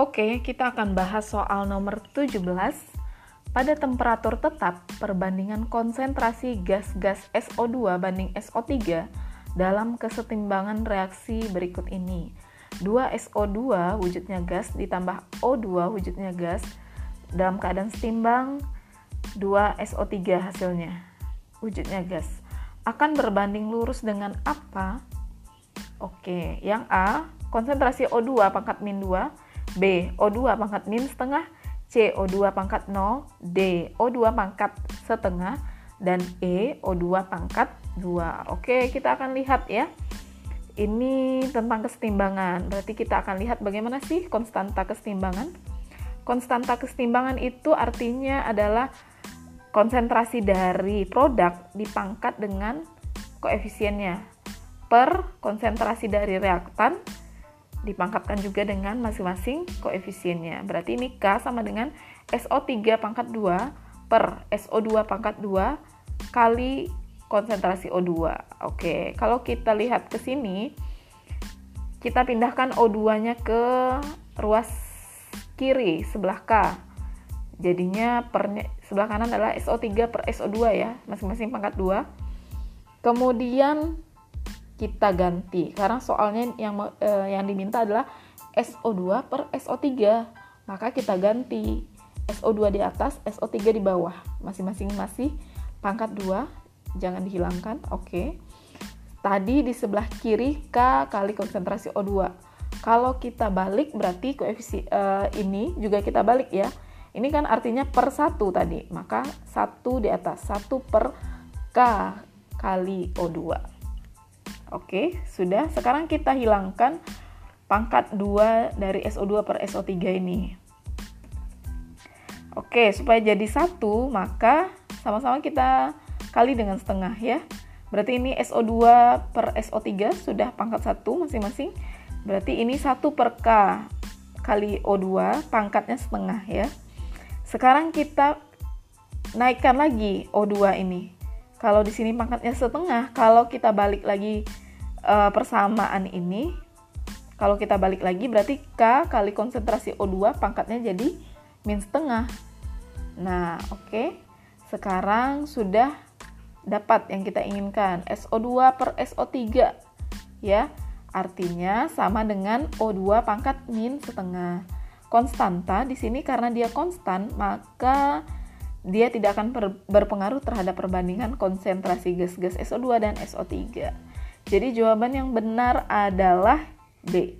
Oke, kita akan bahas soal nomor 17. Pada temperatur tetap, perbandingan konsentrasi gas-gas SO2 banding SO3 dalam kesetimbangan reaksi berikut ini. 2 SO2 wujudnya gas ditambah O2 wujudnya gas dalam keadaan setimbang 2 SO3 hasilnya wujudnya gas akan berbanding lurus dengan apa? Oke, yang A konsentrasi O2 pangkat min 2 B O2 pangkat min setengah C O2 pangkat 0, D O2 pangkat setengah, dan E O2 pangkat 2. Oke, kita akan lihat ya. Ini tentang kesetimbangan. Berarti kita akan lihat bagaimana sih konstanta kesetimbangan. Konstanta kesetimbangan itu artinya adalah konsentrasi dari produk dipangkat dengan koefisiennya per konsentrasi dari reaktan dipangkatkan juga dengan masing-masing koefisiennya. Berarti ini K sama dengan SO3 pangkat 2 per SO2 pangkat 2 kali konsentrasi O2. Oke, kalau kita lihat ke sini, kita pindahkan O2-nya ke ruas kiri sebelah K. Jadinya per sebelah kanan adalah SO3 per SO2 ya, masing-masing pangkat 2. Kemudian kita ganti. Karena soalnya yang eh, yang diminta adalah SO2 per SO3 maka kita ganti. SO2 di atas SO3 di bawah. Masing-masing masih pangkat 2 jangan dihilangkan oke. Okay. tadi di sebelah kiri K kali konsentrasi O2 kalau kita balik berarti koefisi uh, ini juga kita balik ya. Ini kan artinya per satu tadi. Maka satu di atas satu per K kali O2 Oke, sudah. Sekarang kita hilangkan pangkat 2 dari SO2 per SO3 ini. Oke, supaya jadi satu, maka sama-sama kita kali dengan setengah ya. Berarti ini SO2 per SO3 sudah pangkat 1 masing-masing. Berarti ini 1 per K kali O2, pangkatnya setengah ya. Sekarang kita naikkan lagi O2 ini. Kalau di sini pangkatnya setengah, kalau kita balik lagi uh, persamaan ini, kalau kita balik lagi berarti K kali konsentrasi O2 pangkatnya jadi min setengah. Nah, oke. Okay. Sekarang sudah dapat yang kita inginkan. SO2 per SO3. Ya, artinya sama dengan O2 pangkat min setengah. Konstanta di sini karena dia konstan, maka dia tidak akan berpengaruh terhadap perbandingan konsentrasi gas-gas SO2 dan SO3. Jadi jawaban yang benar adalah B.